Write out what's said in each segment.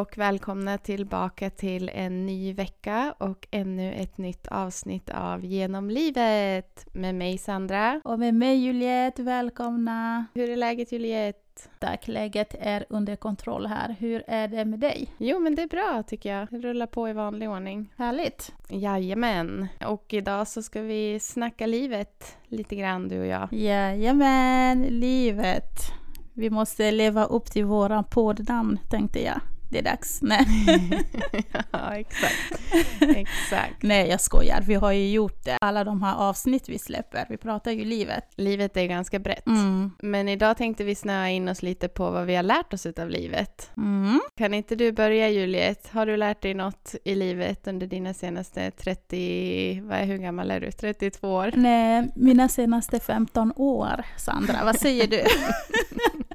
och välkomna tillbaka till en ny vecka och ännu ett nytt avsnitt av Genom livet med mig Sandra. Och med mig Juliette, välkomna! Hur är läget Juliette? Tack, läget är under kontroll här. Hur är det med dig? Jo, men det är bra tycker jag. Det rullar på i vanlig ordning. Härligt! Jajamän. Och idag så ska vi snacka livet lite grann, du och jag. Jajamän, livet. Vi måste leva upp till våran poddnamn, tänkte jag det är dags. Nej. ja, exakt. exakt. Nej, jag skojar. Vi har ju gjort det. Alla de här avsnitt vi släpper, vi pratar ju livet. Livet är ganska brett. Mm. Men idag tänkte vi snöa in oss lite på vad vi har lärt oss av livet. Mm. Kan inte du börja Juliet? Har du lärt dig något i livet under dina senaste 30, vad är, hur gammal är du? 32 år? Nej, mina senaste 15 år, Sandra. Vad säger du?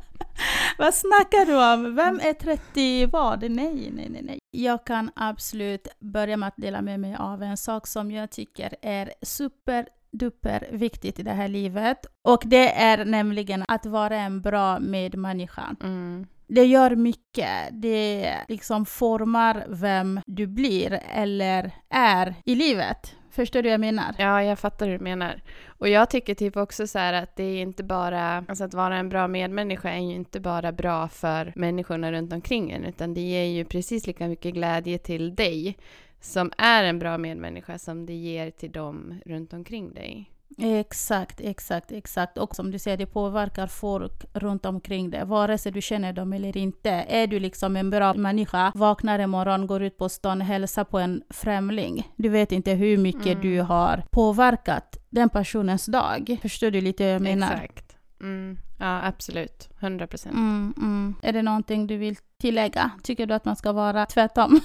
Vad snackar du om? Vem är 30 vad? Nej, nej, nej, nej. Jag kan absolut börja med att dela med mig av en sak som jag tycker är super duper viktigt i det här livet. Och det är nämligen att vara en bra medmänniska. Mm. Det gör mycket. Det liksom formar vem du blir eller är i livet. Förstår du vad jag menar? Ja, jag fattar hur du menar. Och jag tycker typ också så här att det är inte bara, alltså att vara en bra medmänniska är ju inte bara bra för människorna runt omkring en, utan det ger ju precis lika mycket glädje till dig som är en bra medmänniska som det ger till dem runt omkring dig. Exakt, exakt, exakt. Och som du säger, det påverkar folk runt omkring dig, vare sig du känner dem eller inte. Är du liksom en bra människa, vaknar en morgon, går ut på stan, hälsar på en främling. Du vet inte hur mycket mm. du har påverkat den personens dag. Förstår du lite vad jag menar? Exakt. Mm. Ja, absolut. 100 procent. Mm, mm. Är det någonting du vill tillägga? Tycker du att man ska vara tvärtom?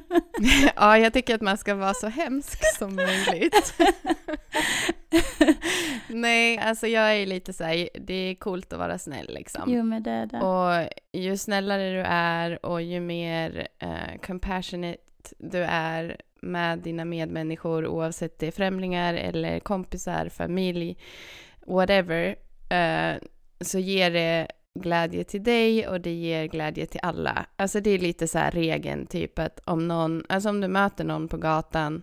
ja, jag tycker att man ska vara så hemsk som möjligt. Nej, alltså jag är lite så här, det är coolt att vara snäll liksom. Jo, men det är det. Och ju snällare du är och ju mer uh, compassionate du är med dina medmänniskor, oavsett det är främlingar eller kompisar, familj, whatever, uh, så ger det glädje till dig och det ger glädje till alla. Alltså det är lite så här regeln, typ att om någon, alltså om du möter någon på gatan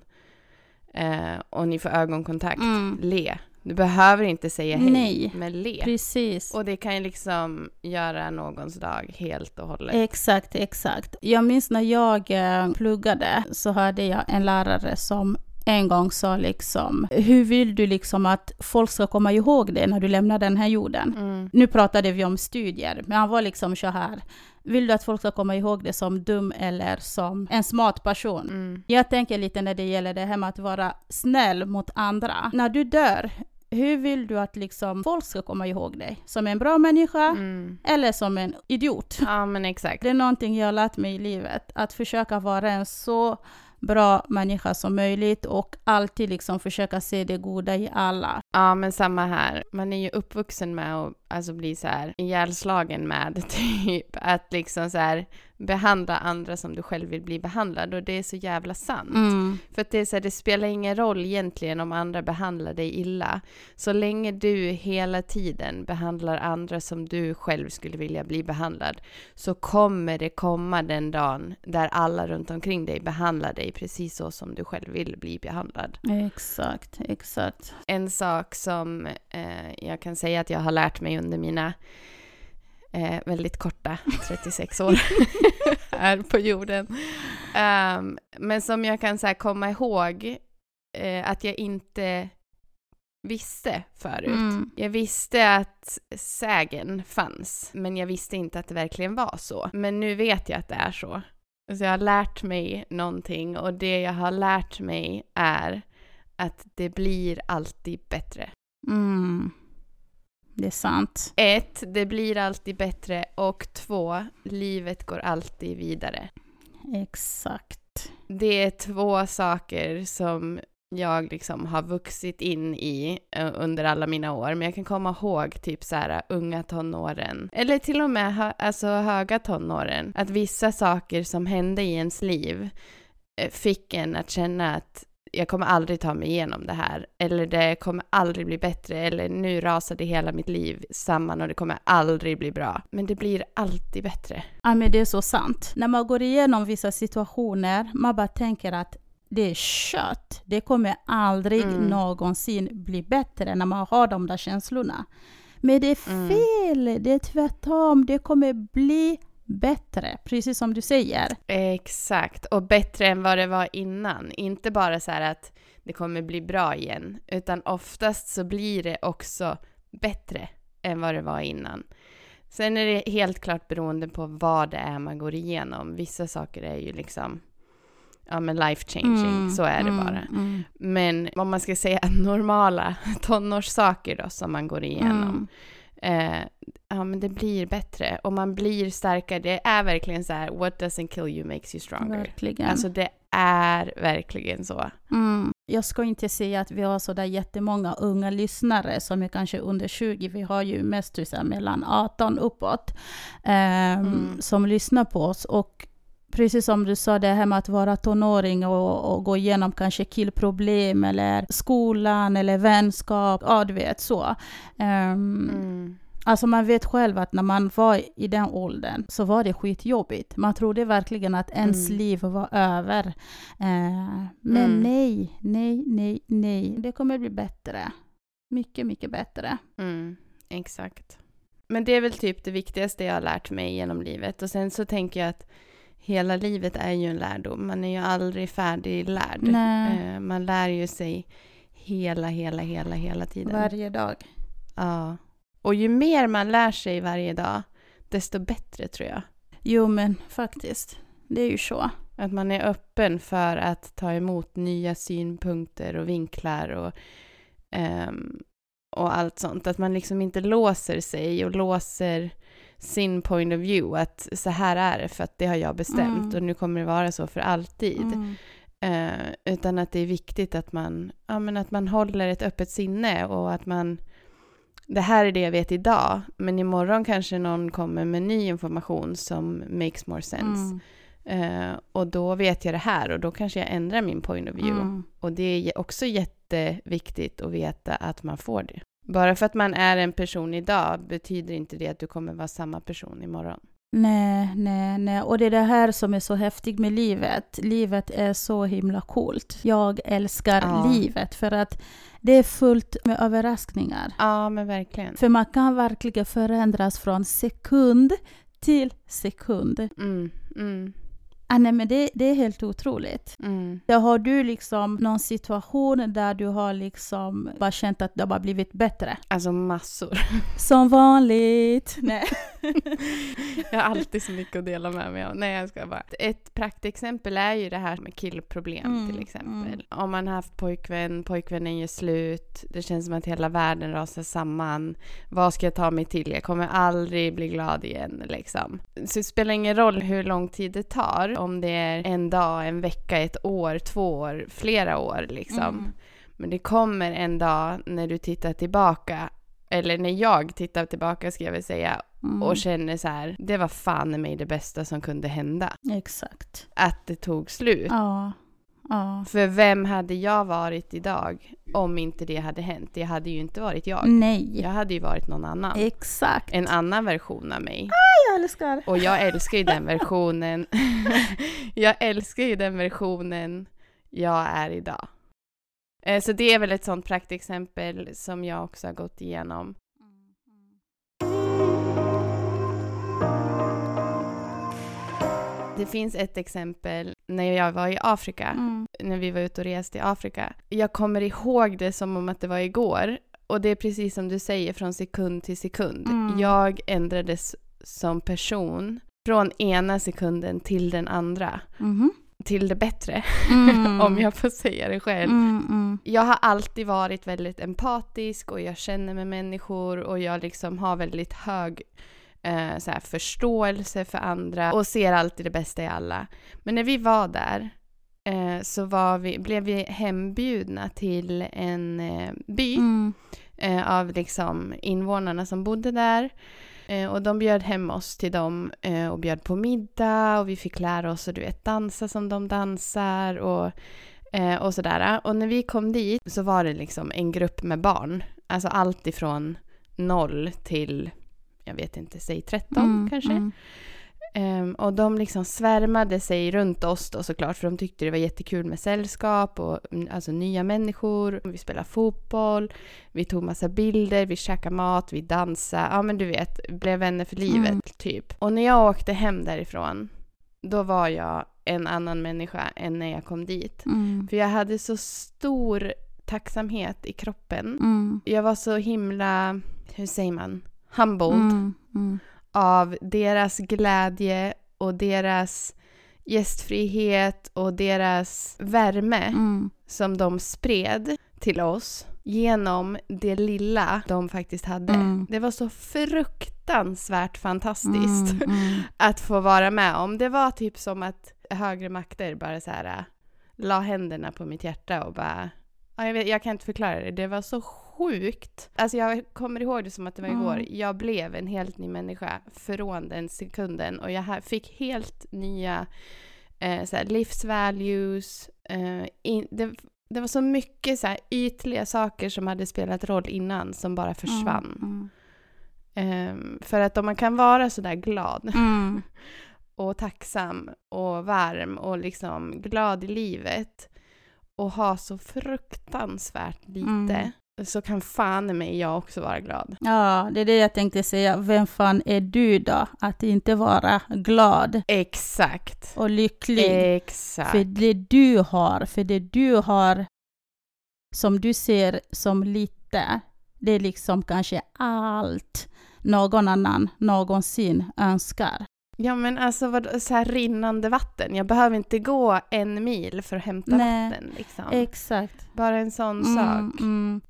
eh, och ni får ögonkontakt, mm. le. Du behöver inte säga hej, Nej, men le. Precis. Och det kan ju liksom göra någons dag helt och hållet. Exakt, exakt. Jag minns när jag eh, pluggade så hade jag en lärare som en gång sa liksom, hur vill du liksom att folk ska komma ihåg det när du lämnar den här jorden? Mm. Nu pratade vi om studier, men han var liksom så här, vill du att folk ska komma ihåg det som dum eller som en smart person? Mm. Jag tänker lite när det gäller det här med att vara snäll mot andra. När du dör, hur vill du att liksom folk ska komma ihåg dig? Som en bra människa mm. eller som en idiot? Ja, men exakt. Det är någonting jag har lärt mig i livet, att försöka vara en så bra människa som möjligt och alltid liksom försöka se det goda i alla. Ja, men samma här. Man är ju uppvuxen med att alltså, bli så här ihjälslagen med typ att liksom så här behandla andra som du själv vill bli behandlad och det är så jävla sant. Mm. För att det är så här, det spelar ingen roll egentligen om andra behandlar dig illa. Så länge du hela tiden behandlar andra som du själv skulle vilja bli behandlad så kommer det komma den dagen där alla runt omkring dig behandlar dig precis så som du själv vill bli behandlad. Exakt, exakt. En sak som eh, jag kan säga att jag har lärt mig under mina eh, väldigt korta 36 år här på jorden. Um, men som jag kan så här, komma ihåg eh, att jag inte visste förut. Mm. Jag visste att sägen fanns, men jag visste inte att det verkligen var så. Men nu vet jag att det är så. Så jag har lärt mig någonting och det jag har lärt mig är att det blir alltid bättre. Mm. Det är sant. Ett, det blir alltid bättre och två, livet går alltid vidare. Exakt. Det är två saker som jag liksom har vuxit in i eh, under alla mina år. Men jag kan komma ihåg typ så här unga tonåren, eller till och med hö alltså höga tonåren, att vissa saker som hände i ens liv eh, fick en att känna att jag kommer aldrig ta mig igenom det här. Eller det kommer aldrig bli bättre. Eller nu rasade hela mitt liv samman och det kommer aldrig bli bra. Men det blir alltid bättre. Ja, men det är så sant. När man går igenom vissa situationer, man bara tänker att det är kött. Det kommer aldrig Mm. någonsin bli bättre när man har de där känslorna. Men det är Mm. fel, det är tvärtom. Det kommer bli bättre, precis som du säger. Exakt, och bättre än vad det var innan. Inte bara så här att det kommer bli bra igen, utan oftast så blir det också bättre än vad det var innan. Sen är det helt klart beroende på vad det är man går igenom. Vissa saker är ju liksom, ja men life changing, Mm, så är det mm, bara. mm, Men om man ska säga normala tonårssaker då som man går igenom, mm. Eh, ja men det blir bättre och man blir starkare. Det är verkligen så här, what doesn't kill you makes you stronger. Verkligen. Alltså det är verkligen så. Mm. Jag ska inte säga att vi har så där jättemånga unga lyssnare som är kanske under 20. Vi har ju mest så mellan 18 uppåt ehm, Mm. som lyssnar på oss. Och precis som du sa, det här med att vara tonåring och, och gå igenom kanske killproblem eller skolan eller vänskap. Ja, du vet så. Ehm, Mm. Alltså man vet själv att när man var i den åldern så var det skitjobbigt. Man trodde verkligen att ens Mm. liv var över. Eh, men Mm. nej, nej, nej, nej. Det kommer bli bättre. Mycket, mycket bättre. Mm. Exakt. Men det är väl typ det viktigaste jag har lärt mig genom livet. Och sen så tänker jag att hela livet är ju en lärdom. Man är ju aldrig färdiglärd. Nej. Eh, man lär ju sig hela, hela, hela, hela tiden. Varje dag. Ja. Och ju mer man lär sig varje dag, desto bättre tror jag. Jo, men faktiskt. Det är ju så. Att man är öppen för att ta emot nya synpunkter och vinklar och, ehm, och allt sånt. Att man liksom inte låser sig och låser sin point of view. Att så här är det för att det har jag bestämt Mm. och nu kommer det vara så för alltid. Mm. Eh, utan att det är viktigt att man, ja, men att man håller ett öppet sinne och att man det här är det jag vet idag, men imorgon kanske någon kommer med ny information som makes more sense. Mm. Eh, och då vet jag det här och då kanske jag ändrar min point of view. Mm. Och det är också jätteviktigt att veta att man får det. Bara för att man är en person idag betyder inte det att du kommer vara samma person imorgon. Nej, nej, nej. Och det är det här som är så häftigt med livet. Livet är så himla coolt. Jag älskar Ja. livet för att det är fullt med överraskningar. Ja, men verkligen. För man kan verkligen förändras från sekund till sekund. Mm, mm, Ah, nej, men det, det är helt otroligt. mm. Där har du liksom någon situation där du har liksom bara känt att det har bara blivit bättre. Alltså massor. Som vanligt. Nej. Jag har alltid så mycket att dela med mig av. Nej, jag ska bara. Ett praktexempel är ju det här med killproblem Mm, till exempel. mm. Om man har haft pojkvän, pojkvännen gör slut, det känns som att hela världen rasar samman. Vad ska jag ta mig till? Jag kommer aldrig bli glad igen liksom. Så det spelar ingen roll hur lång tid det tar, om det är en dag, en vecka, ett år, två år, flera år liksom. Mm. Men det kommer en dag när du tittar tillbaka, eller när jag tittar tillbaka ska jag väl säga, Mm. och känner så här, det var fan i mig det bästa som kunde hända. Exakt. Att det tog slut. Ja. Ja. För vem hade jag varit idag om inte det hade hänt? Det hade ju inte varit jag. Nej. Jag hade ju varit någon annan. Exakt. En annan version av mig. Jag älskar. Och jag älskar ju den versionen. jag älskar ju den versionen jag är idag. Eh, Så det är väl ett sånt praktexempel som jag också har gått igenom. Det finns ett exempel när jag var i Afrika, Mm. när vi var ute och reste i Afrika. Jag kommer ihåg det som om att det var igår. Och det är precis som du säger, från sekund till sekund. Mm. Jag ändrades som person från ena sekunden till den andra. Mhm. Till det bättre, Mm. om jag får säga det själv. Mm, mm. Jag har alltid varit väldigt empatisk och jag känner med människor och jag liksom har väldigt hög eh, så här, förståelse för andra och ser alltid det bästa i alla. Men när vi var där eh, så var vi, blev vi hembjudna till en eh, by Mm. eh, av liksom invånarna som bodde där. Eh, och de bjöd hem oss till dem eh, och bjöd på middag och vi fick lära oss att du vet, dansa som de dansar och och sådär. Och när vi kom dit så var det liksom en grupp med barn. Alltså allt ifrån noll till, jag vet inte, säg 13 Mm, kanske. mm. Ehm, och de liksom svärmade sig runt oss då såklart, för de tyckte det var jättekul med sällskap och mm, alltså nya människor. Vi spelade fotboll, vi tog massa bilder, vi käkade mat, vi dansade. Ja men du vet, blev vänner för livet Mm. typ. Och när jag åkte hem därifrån, då var jag en annan människa än när jag kom dit. Mm. För jag hade så stor tacksamhet i kroppen. Mm. Jag var så himla, hur säger man, humbled Mm. Mm. av deras glädje och deras gästfrihet och deras värme Mm. som de spred till oss genom det lilla de faktiskt hade. Mm. Det var så fruktansvärt fantastiskt Mm. Mm. att få vara med om. Det var typ som att högre makter bara så här äh, la händerna på mitt hjärta och bara ja, jag, vet, jag kan inte förklara det. Det var så sjukt. Alltså jag kommer ihåg det som att det var Mm. igår. Jag blev en helt ny människa från den sekunden och jag fick helt nya eh, så här, livsvalues. Eh, in, det, det var så mycket så ytliga saker som hade spelat roll innan som bara försvann. Mm. Ehm, för att om man kan vara så där glad Mm. och tacksam och varm och liksom glad i livet och ha så fruktansvärt lite Mm. så kan fan i mig jag också vara glad. Ja, det är det jag tänkte säga. Vem fan är du då? Att inte vara glad Exakt. och lycklig. Exakt. För det du har, för det du har som du ser som lite, det är liksom kanske allt någon annan någonsin önskar. Ja men alltså vad, så här rinnande vatten. Jag behöver inte gå en mil för att hämta Nej, vatten. Liksom. Exakt. Bara en sån Mm, sak. mm,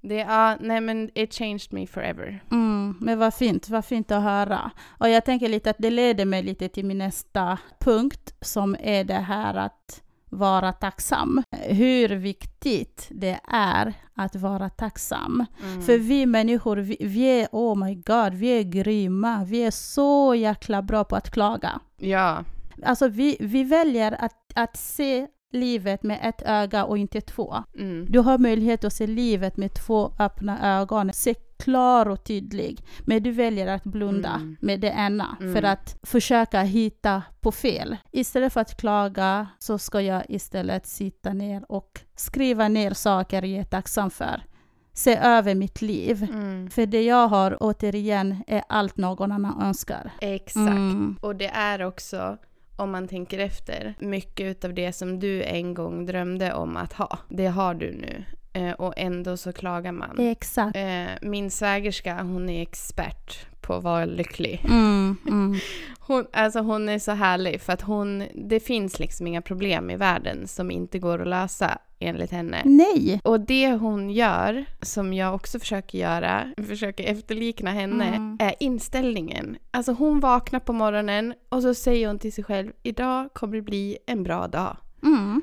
Det, ja, nej men it changed me forever. mm. Men vad fint, vad fint att höra. Och jag tänker lite att det leder mig lite till min nästa punkt som är det här att vara tacksam. Hur viktigt det är att vara tacksam. Mm. För vi människor, vi, vi är, oh my god, vi är grymma. Vi är så jäkla bra på att klaga. Ja, Alltså vi, vi väljer att, att se livet med ett öga och inte två. mm. Du har möjlighet att se livet med två öppna ögon, se klar och tydlig. Men du väljer att blunda Mm. med det ena Mm. för att försöka hitta på fel. Istället för att klaga så ska jag istället sitta ner och skriva ner saker jag är tacksam för. Se över mitt liv. Mm. För det jag har, återigen, är allt någon annan önskar. Exakt. Mm. Och det är också, om man tänker efter, mycket av det som du en gång drömde om att ha. Det har du nu. Eh, och ändå så klagar man. Exakt. Eh, min svägerska, hon är expert på att vara lycklig. Mm, mm. Hon, alltså hon är så härlig för att hon, det finns liksom inga problem i världen som inte går att lösa enligt henne. Nej! Och det hon gör, som jag också försöker göra, försöker efterlikna henne, Mm. är inställningen. Alltså hon vaknar på morgonen och så säger hon till sig själv, idag kommer det bli en bra dag. Mm.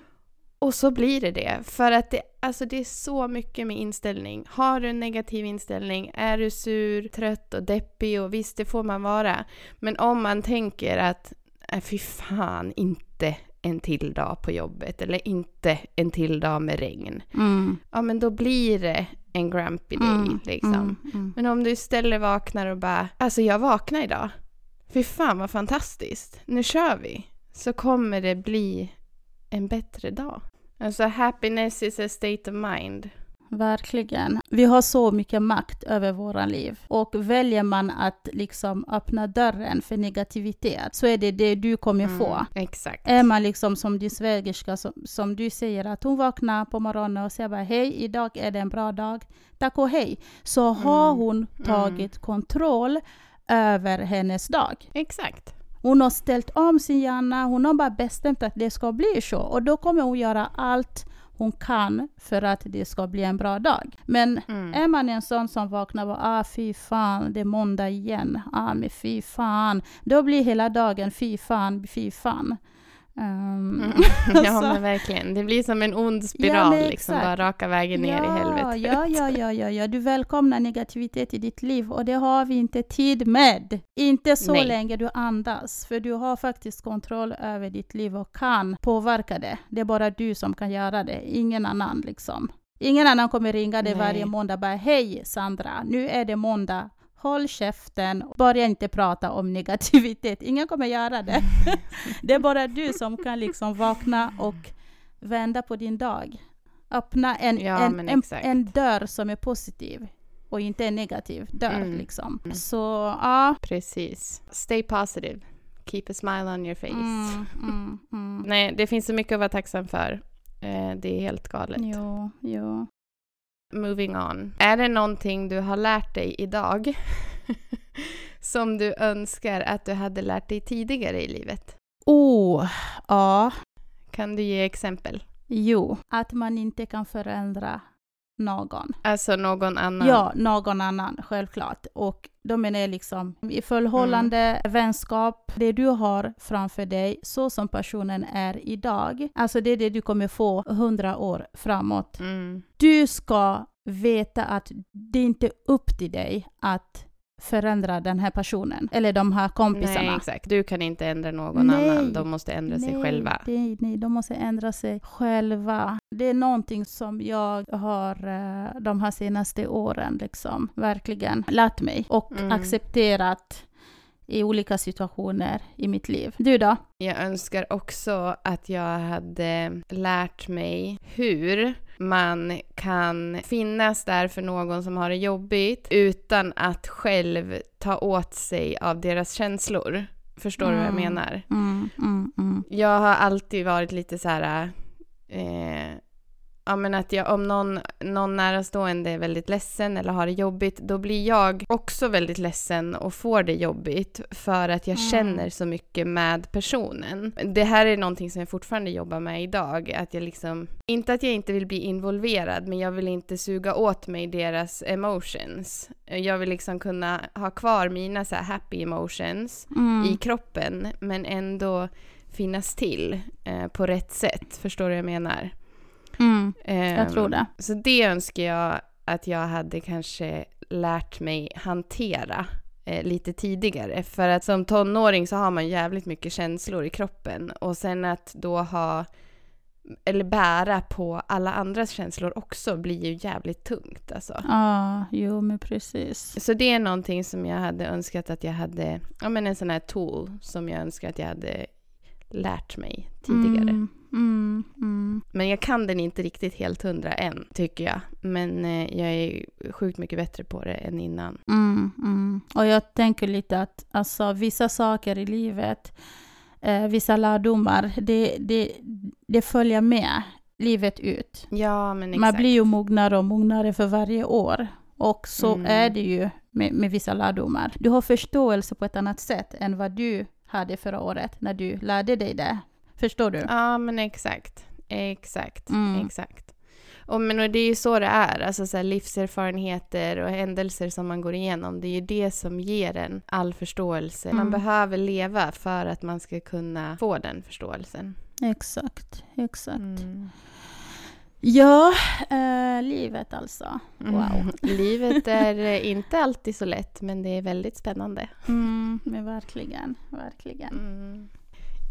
Och så blir det det. För att det, alltså det är så mycket med inställning. Har du en negativ inställning, är du sur, trött och deppig och visst det får man vara. Men om man tänker att, äh, fy fan, inte en till dag på jobbet eller inte en till dag med regn. Mm. Ja men då blir det en grumpy day Mm, liksom. mm, mm. Men om du istället vaknar och bara, alltså jag vaknar idag. Fy fan vad fantastiskt. Nu kör vi. Så kommer det bli en bättre dag. Alltså happiness is a state of mind. Verkligen. Vi har så mycket makt över våra liv. Och väljer man att liksom öppna dörren för negativitet så är det det du kommer få. Mm, exakt. Är man liksom som din svägerska, som, som du säger, att hon vaknar på morgonen och säger bara hej, idag är det en bra dag, tack och hej, så har Mm, hon tagit kontroll över hennes dag. Exakt. Hon har ställt om sin hjärna, hon har bara bestämt att det ska bli så. Och då kommer hon göra allt hon kan för att det ska bli en bra dag. Men Mm. är man en sån som vaknar och ah fy fan, det är måndag igen, ah men fy fan. Då blir hela dagen fy fan, fy fan. Um, ja, så- men verkligen. Det blir som en ond Ja, spiral, men liksom, bara raka vägen ner i helvetet. Ja, ja, ja, ja, ja. Du välkomnar negativitet i ditt liv och det har vi inte tid med. Inte så Nej. länge du andas, för du har faktiskt kontroll över ditt liv och kan påverka det. Det är bara du som kan göra det, ingen annan liksom. Ingen annan kommer ringa dig Nej. varje måndag och bara hej Sandra, nu är det måndag. Håll käften, börja inte prata om negativitet. Ingen kommer göra det. Det är bara du som kan liksom vakna och vända på din dag. Öppna en, Ja, en, en, en dörr som är positiv och inte en negativ dörr. Mm. Liksom. Mm. Så ja. Precis. Stay positive. Keep a smile on your face. Mm, mm, mm. Nej, det finns så mycket att vara tacksam för. Eh, det är helt galet. Jo, jo. Moving on. Är det någonting du har lärt dig idag som du önskar att du hade lärt dig tidigare i livet? Oh, ja. Kan du ge exempel? Jo, att man inte kan förändra någon. Alltså någon annan? Ja, någon annan, självklart. Och då menar liksom i förhållande, vänskap, det du har framför dig, så som personen är idag. Alltså det är det du kommer få hundra år framåt. Mm. Du ska veta att det inte är upp till dig att förändra den här personen, eller de här kompisarna. Nej, exakt. Du kan inte ändra någon Nej. annan. De måste ändra sig Nej, själva. Nej, nej, de måste ändra sig själva. Det är någonting som jag har eh, de här senaste åren liksom verkligen lärt mig och Mm. accepterat i olika situationer i mitt liv. Du då? Jag önskar också att jag hade lärt mig hur man kan finnas där för någon som har det jobbigt utan att själv ta åt sig av deras känslor. Förstår du vad jag Mm. menar? Mm, mm, mm. Jag har alltid varit lite så här... Eh, ja, men att jag, om någon, någon närstående är väldigt ledsen eller har det jobbigt, då blir jag också väldigt ledsen och får det jobbigt för att jag Mm. känner så mycket med personen. Det här är någonting som jag fortfarande jobbar med idag, att jag liksom, inte att jag inte vill bli involverad, men jag vill inte suga åt mig deras emotions. Jag vill liksom kunna ha kvar mina så här happy emotions Mm. i kroppen men ändå finnas till eh, på rätt sätt. Förstår du vad jag menar? Mm. Ehm, Jag tror det. Så det önskar jag att jag hade kanske lärt mig hantera eh, lite tidigare. För att som tonåring så har man jävligt mycket känslor i kroppen och sen att då ha eller bära på alla andras känslor också blir ju jävligt tungt alltså. Ja, jo men precis. Så det är någonting som jag hade önskat att jag hade, ja men en sån här tool som jag önskar att jag hade lärt mig tidigare. Mm, mm, mm. Men jag kan den inte riktigt helt hundra än, tycker jag. Men eh, jag är sjukt mycket bättre på det än innan. Mm, mm. Och jag tänker lite att alltså, vissa saker i livet, eh, vissa lärdomar, det, det, det följer med livet ut. Ja, men exakt. Man blir ju mognare och mognare för varje år. Och så Mm. är det ju med, med vissa lärdomar. Du har förståelse på ett annat sätt än vad du hade förra året när du lärde dig det. Förstår du? Ja, men exakt. Exakt, Mm. exakt. Och, men, och det är ju så det är, alltså så här, livserfarenheter och händelser som man går igenom, det är ju det som ger en all förståelse. Man Mm. behöver leva för att man ska kunna få den förståelsen. Exakt, exakt. Mm. Ja, eh, livet alltså. Wow. Mm. Livet är eh, inte alltid så lätt, men det är väldigt spännande. Mm, men verkligen, verkligen.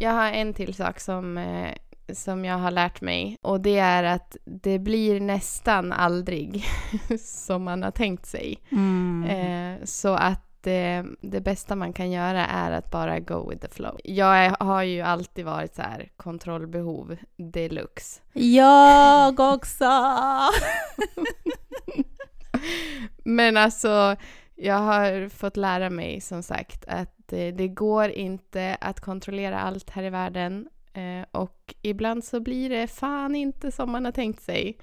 Jag har en till sak som, eh, som jag har lärt mig och det är att det blir nästan aldrig som man har tänkt sig. Mm. Eh, så att eh, det bästa man kan göra är att bara go with the flow. Jag har ju alltid varit så här kontrollbehov deluxe. Jag också! Men alltså, jag har fått lära mig som sagt att det går inte att kontrollera allt här i världen. Eh, och ibland så blir det fan inte som man har tänkt sig.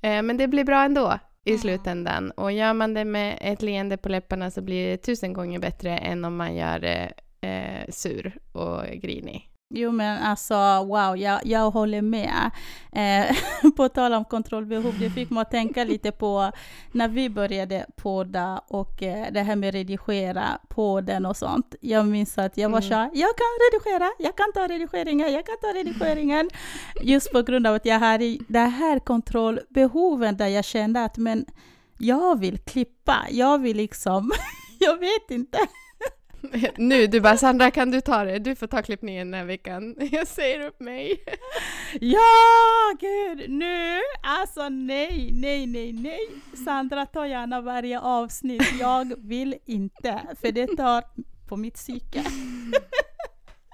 Eh, men det blir bra ändå i slutändan. Och gör man det med ett leende på läpparna så blir det tusen gånger bättre än om man gör det eh, sur och grinig. Jo men alltså wow, jag, jag håller med. Eh, på tal om kontrollbehov, det fick mig att tänka lite på när vi började podda och eh, det här med redigera podden och sånt. Jag minns att jag var Mm. så här, jag kan redigera, jag kan ta redigeringen, jag kan ta redigeringen. Just på grund av att jag hade det här kontrollbehoven där jag kände att men jag vill klippa, jag vill liksom, jag vet inte. Nu, du bara Sandra kan du ta det? Du får ta klippningen den här veckan. Jag säger upp mig. Ja, gud, nu! Alltså nej, nej, nej, nej. Sandra, ta gärna varje avsnitt. Jag vill inte, för det tar på mitt psyke.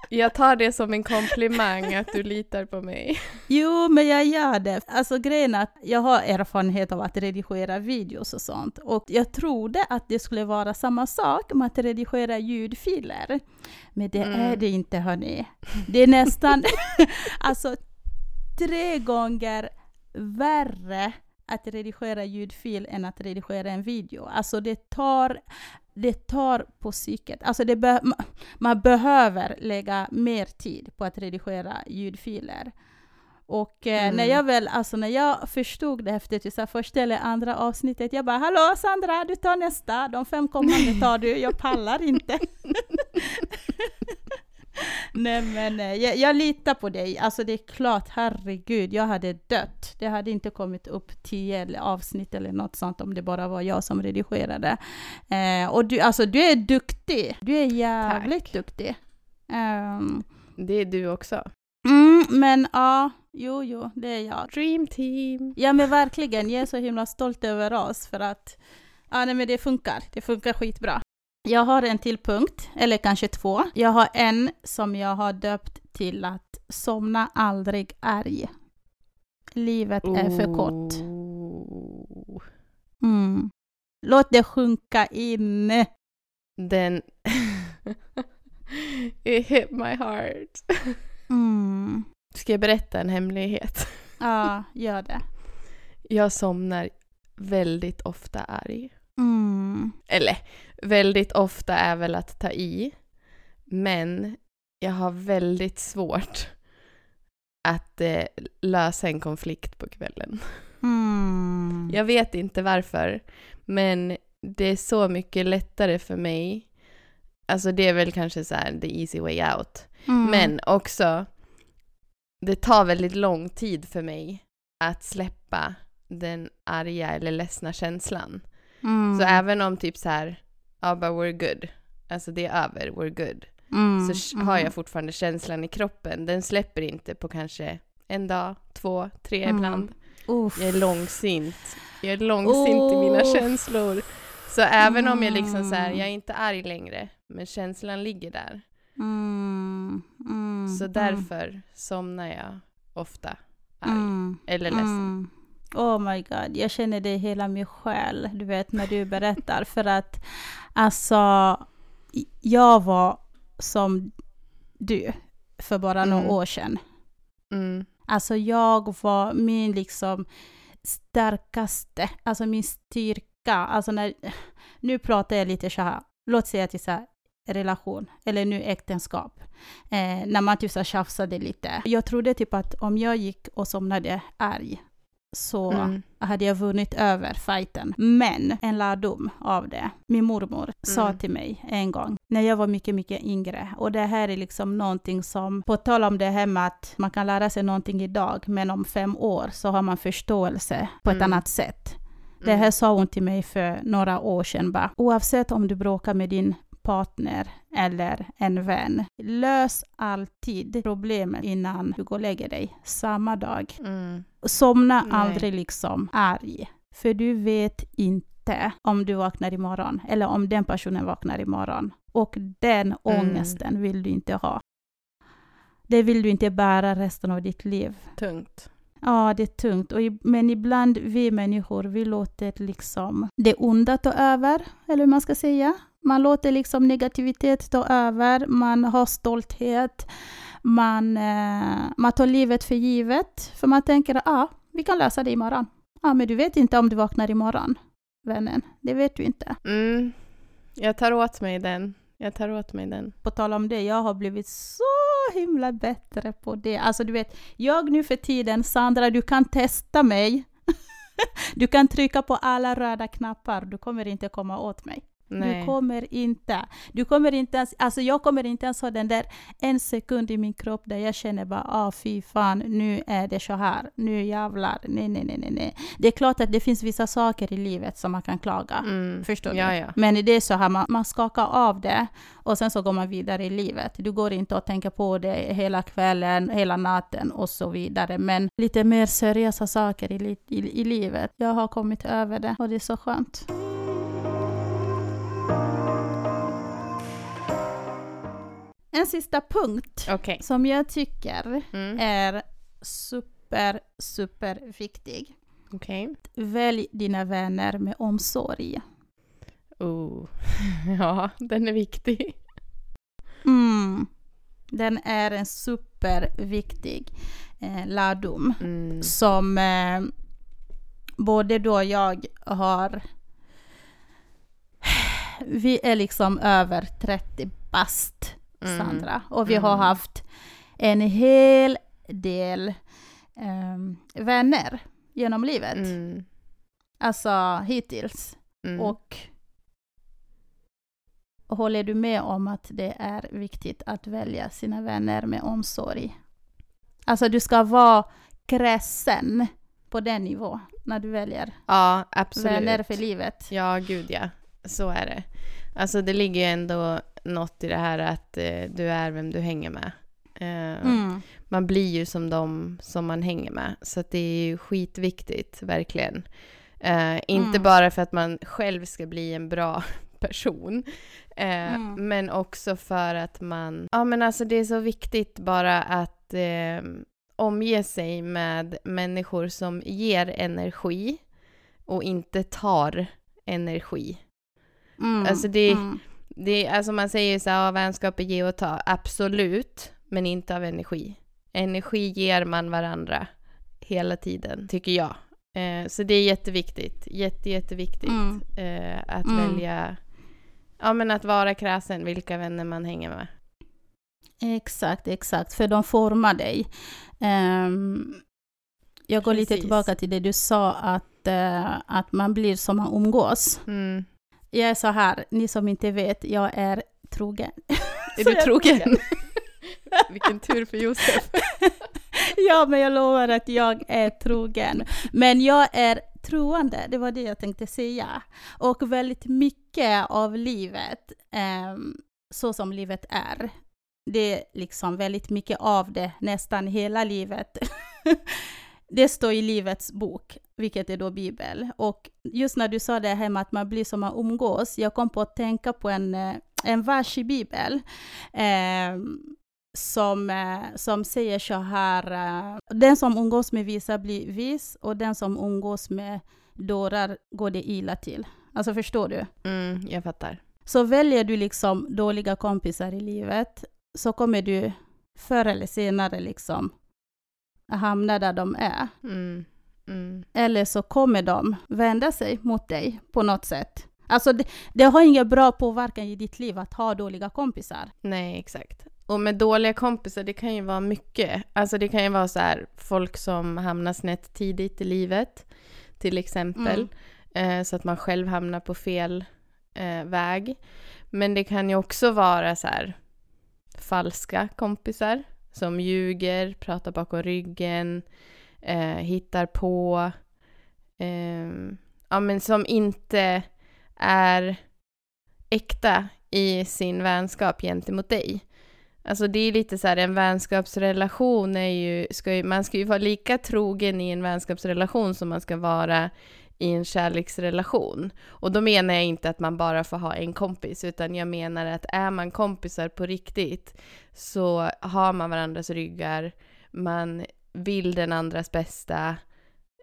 Jag tar det som en komplimang att du litar på mig. Jo, men jag gör det. Alltså grejen är att jag har erfarenhet av att redigera videos och sånt. Och jag trodde att det skulle vara samma sak med att redigera ljudfiler. Men det Mm. är det inte, hörni. Det är nästan, alltså tre gånger värre att redigera ljudfil än att redigera en video. Alltså det tar, det tar på psyket. Alltså det be- ma- man behöver lägga mer tid på att redigera ljudfiler. Och eh, Mm. när jag väl, alltså när jag förstod det efter första eller andra avsnittet, jag bara ”Hallå Sandra, du tar nästa, de fem kommande tar du, jag pallar inte”. Nej men eh, jag, jag litar på dig, alltså det är klart, herregud, jag hade dött. Det hade inte kommit upp tio avsnitt eller något sånt om det bara var jag som redigerade. Eh, och du, alltså du är duktig, du är jävligt Tack. duktig. Ehm, Det är du också. mm, men ja, jo, jo, det är jag. Dream team. Ja men verkligen, jag är så himla stolt över oss för att ja, nej, men det funkar. Det funkar skitbra. Jag har en till punkt, eller kanske två. Jag har en som jag har döpt till att somna aldrig arg. Livet är för kort. Mm. Låt det sjunka in. Den... It hit my heart. Mm. Ska jag berätta en hemlighet? Ja, gör det. Jag somnar väldigt ofta arg. Mm. Eller, väldigt ofta är väl att ta i. Men jag har väldigt svårt att eh, lösa en konflikt på kvällen. Mm. Jag vet inte varför, men det är så mycket lättare för mig. Alltså det är väl kanske så här the easy way out. Mm. Men också, det tar väldigt lång tid för mig att släppa den arga eller ledsna känslan. Mm. Så även om typ så här, ja bara we're good, alltså det är över, we're good, Mm. så har jag fortfarande känslan i kroppen. Den släpper inte på kanske en dag, två, tre Mm. ibland. Uff. Jag är långsint. Jag är långsint i mina Uff. känslor. Så även om jag liksom så här, Mm. jag är inte arg längre, men känslan ligger där. Mm. Mm. Så därför somnar jag ofta arg. Mm. Eller ledsen. Oh my god, jag känner det i hela min själ, du vet när du berättar. För att alltså, jag var som du för bara några Mm. år sedan. Mm. Alltså jag var min liksom starkaste, alltså min styrka. Alltså när, nu pratar jag lite så här, låt säga till så här, relation, eller nu äktenskap. Eh, när man typ så tjafsade lite. Jag trodde typ att om jag gick och somnade arg så Mm. hade jag vunnit över fighten. Men en lärdom av det. Min mormor sa Mm. till mig en gång när jag var mycket, mycket yngre. Och det här är liksom någonting som, på tal om det här med att man kan lära sig någonting idag, men om fem år så har man förståelse på ett Mm. annat sätt. Det Mm. här sa hon till mig för några år sedan bara. Oavsett om du bråkar med din partner eller en vän, lös alltid problemet innan du går och lägger dig, samma dag. Mm. Somna Nej. aldrig liksom arg. För du vet inte om du vaknar imorgon eller om den personen vaknar imorgon. Och den Mm. ångesten vill du inte ha. Det vill du inte bära resten av ditt liv. Tungt. Ja, det är tungt. Och men ibland vi människor, vi låter liksom det onda ta över, eller hur man ska säga. Man låter liksom negativitet ta över, man har stolthet, man, eh, man tar livet för givet. För man tänker, ja, ah, vi kan lösa det imorgon. Ja, men du vet inte om du vaknar imorgon, vännen. Det vet du inte. Mm. Jag tar åt mig den. Jag tar åt mig den. På tal om det, jag har blivit så så himla bättre på det. Alltså du vet, jag nu för tiden, Sandra, du kan testa mig. du kan trycka på alla röda knappar, du kommer inte komma åt mig. Nej. Du kommer inte, du kommer inte ens, alltså jag kommer inte ens ha den där en sekund i min kropp där jag känner bara ah fy fan, nu är det så här, nu jävlar, nej nej nej nej. Det är klart att det finns vissa saker i livet som man kan klaga, Mm. förstår du? Ja, ja. Men det är så här, man, man skakar av det och sen så går man vidare i livet. Du går inte att tänka på det hela kvällen, hela natten och så vidare. Men lite mer seriösa saker i, i, i livet. Jag har kommit över det och det är så skönt. En sista punkt Okej. som jag tycker Mm. är super, super viktig. Okej. Välj dina vänner med omsorg. Oh. Ja, den är viktig. Mm. Den är en superviktig eh, lärdom Mm. som eh, både då jag har... Vi är liksom över 30 bast, Mm. Sandra. Och vi har Mm. haft en hel del ehm, vänner genom livet. Mm. Alltså hittills. Mm. Och håller du med om att det är viktigt att välja sina vänner med omsorg? Alltså du ska vara kräsen på den nivå när du väljer ja, absolut. vänner för livet. Ja, gud ja. Så är det. Alltså det ligger ju ändå något i det här att eh, du är vem du hänger med. Eh, Mm. Man blir ju som de som man hänger med. Så det är ju skitviktigt, verkligen. Eh, inte Mm. bara för att man själv ska bli en bra person. Eh, Mm. Men också för att man... Ja, men alltså det är så viktigt bara att eh, omge sig med människor som ger energi och inte tar energi. Mm. Alltså det- Mm. Det, alltså man säger så här, vänskap är ge och ta. Absolut, men inte av energi. Energi ger man varandra hela tiden, tycker jag. Eh, så det är jätteviktigt. Jätte, jätteviktigt Mm. eh, att Mm. välja, ja men att vara kräsen, vilka vänner man hänger med. Exakt, exakt. För de formar dig. Ehm, jag går lite Precis. tillbaka till det du sa, att, eh, att man blir som man umgås. Mm. Jag är så här, ni som inte vet, jag är trogen. Är Så du är trogen? Vilken tur för Josef. ja, men jag lovar att jag är trogen. Men jag är troende, det var det jag tänkte säga. Och väldigt mycket av livet, ehm, så som livet är, det är liksom väldigt mycket av det, nästan hela livet. det står i livets bok, vilket är då Bibel. Och just när du sa det här med att man blir som man umgås, jag kom på att tänka på en, eh, en vers i Bibel. ehm, som, eh, som säger så här, eh, den som umgås med visa blir vis och den som umgås med dårar går det illa till. Alltså förstår du? Mm, jag fattar. Så väljer du liksom dåliga kompisar i livet så kommer du förr eller senare liksom hamna där de är. Mm. Mm. Eller så kommer de vända sig mot dig på något sätt. Alltså det, det har ingen bra påverkan i ditt liv att ha dåliga kompisar. Nej, exakt. Och med dåliga kompisar, det kan ju vara mycket. Alltså det kan ju vara så här, folk som hamnar snett tidigt i livet, till exempel. Eh, så att man själv hamnar på fel eh, väg. Men det kan ju också vara så här, falska kompisar som ljuger, pratar bakom ryggen, eh, hittar på. Eh, ja, men som inte är äkta i sin vänskap gentemot dig. Alltså det är lite så här, en vänskapsrelation är ju, ska ju, man ska ju vara lika trogen i en vänskapsrelation som man ska vara i en kärleksrelation. Och då menar jag inte att man bara får ha en kompis, utan jag menar att är man kompisar på riktigt så har man varandras ryggar, man vill den andras bästa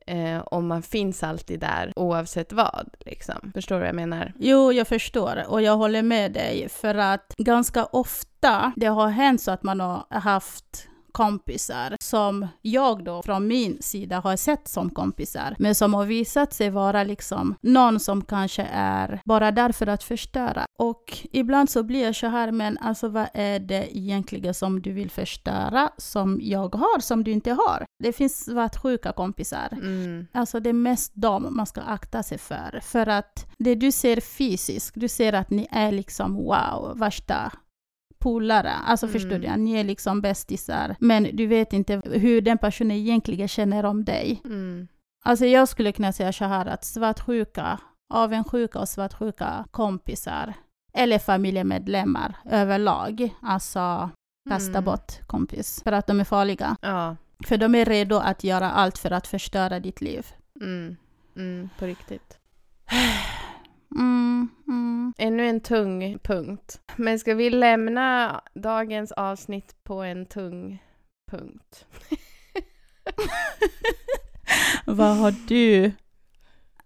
eh, och man finns alltid där oavsett vad. Liksom. Förstår du vad jag menar? Jo, jag förstår och jag håller med dig för att ganska ofta det har hänt så att man har haft kompisar som jag då från min sida har sett som kompisar, men som har visat sig vara liksom någon som kanske är bara där för att förstöra. Och ibland så blir jag så här, men alltså vad är det egentligen som du vill förstöra som jag har, som du inte har? Det finns svartsjuka kompisar. Mm. Alltså det är mest dem man ska akta sig för. För att det du ser fysiskt, du ser att ni är liksom wow, värsta polare. Alltså Mm. förstår du? Ni är liksom bästisar. Men du vet inte hur den personen egentligen känner om dig. Mm. Alltså jag skulle kunna säga så här att svartsjuka, avundsjuka och svartsjuka kompisar eller familjemedlemmar överlag, alltså kasta Mm. bort kompis för att de är farliga. Ja. För de är redo att göra allt för att förstöra ditt liv. Mm. Mm. På riktigt. Mm, mm. Ännu en tung punkt. Men ska vi lämna dagens avsnitt på en tung punkt? Vad har du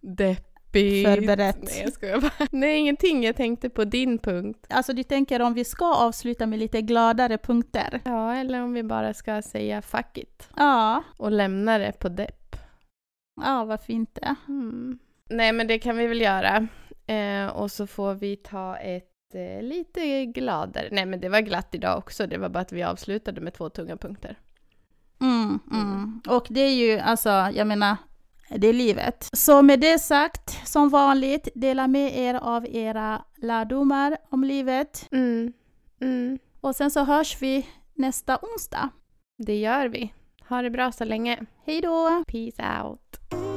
Deppigt. förberett? Nej, jag skojar bara. Nej, ingenting. Jag tänkte på din punkt. Alltså du tänker om vi ska avsluta med lite gladare punkter? Ja, eller om vi bara ska säga fuck it Ja, och lämna det på depp. ja vad fint det. Mm. Nej, men det kan vi väl göra. Eh, och så får vi ta ett eh, lite gladare... Nej, men det var glatt idag också. Det var bara att vi avslutade med två tunga punkter. Mm, mm. Och det är ju alltså, jag menar, det är livet. Så med det sagt, som vanligt, dela med er av era lärdomar om livet. Mm. Mm. Och sen så hörs vi nästa onsdag. Det gör vi. Ha det bra så länge. Hej då! Peace out.